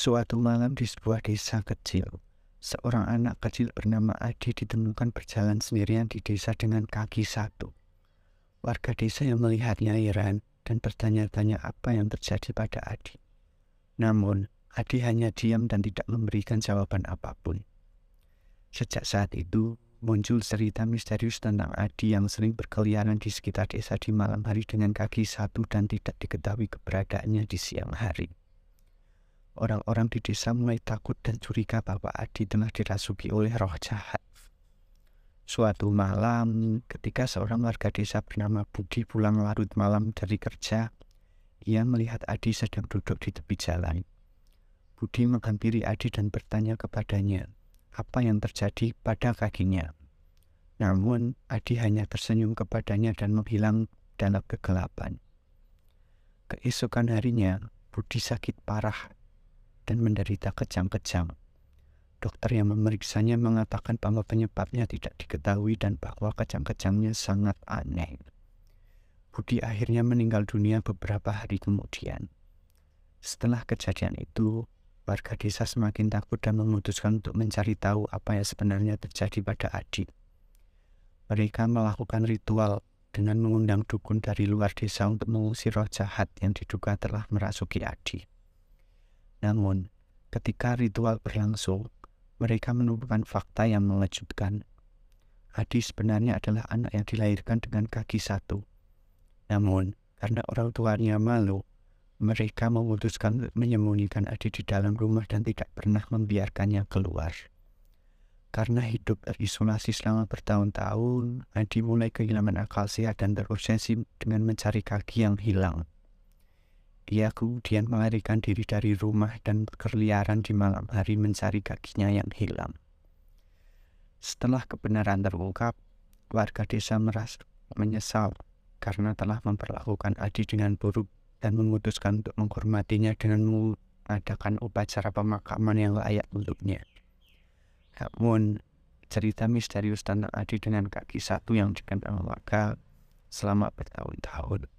Suatu malam di sebuah desa kecil, seorang anak kecil bernama Adi ditemukan berjalan sendirian di desa dengan kaki satu. Warga desa yang melihatnya heran dan bertanya-tanya apa yang terjadi pada Adi. Namun, Adi hanya diam dan tidak memberikan jawaban apa pun. Sejak saat itu, muncul cerita misterius tentang Adi yang sering berkeliaran di sekitar desa di malam hari dengan kaki satu dan tidak diketahui keberadaannya di siang hari orang-orang di desa mulai takut dan curiga bahwa Adi telah dirasuki oleh roh jahat. Suatu malam, ketika seorang warga desa bernama Budi pulang larut malam dari kerja, ia melihat Adi sedang duduk di tepi jalan. Budi menghampiri Adi dan bertanya kepadanya, apa yang terjadi pada kakinya. Namun, Adi hanya tersenyum kepadanya dan menghilang dalam kegelapan. Keesokan harinya, Budi sakit parah dan menderita kejang-kejang. Dokter yang memeriksanya mengatakan bahwa penyebabnya tidak diketahui dan bahwa kejang-kejangnya sangat aneh. Budi akhirnya meninggal dunia beberapa hari kemudian. Setelah kejadian itu, warga desa semakin takut dan memutuskan untuk mencari tahu apa yang sebenarnya terjadi pada Adi. Mereka melakukan ritual dengan mengundang dukun dari luar desa untuk mengusir roh jahat yang diduga telah merasuki Adi. Namun, ketika ritual berlangsung, mereka menemukan fakta yang mengejutkan. Adi sebenarnya adalah anak yang dilahirkan dengan kaki satu. Namun, karena orang tuanya malu, mereka memutuskan menyembunyikan Adi di dalam rumah dan tidak pernah membiarkannya keluar. Karena hidup terisolasi selama bertahun-tahun, Adi mulai kehilangan akal sehat dan terobsesi dengan mencari kaki yang hilang. Ia kemudian melarikan diri dari rumah dan berkeliaran di malam hari mencari kakinya yang hilang. Setelah kebenaran terungkap, warga desa merasa menyesal karena telah memperlakukan Adi dengan buruk dan memutuskan untuk menghormatinya dengan mengadakan upacara pemakaman yang layak untuknya. Namun, cerita misterius tentang Adi dengan kaki satu yang dikenal warga selama bertahun-tahun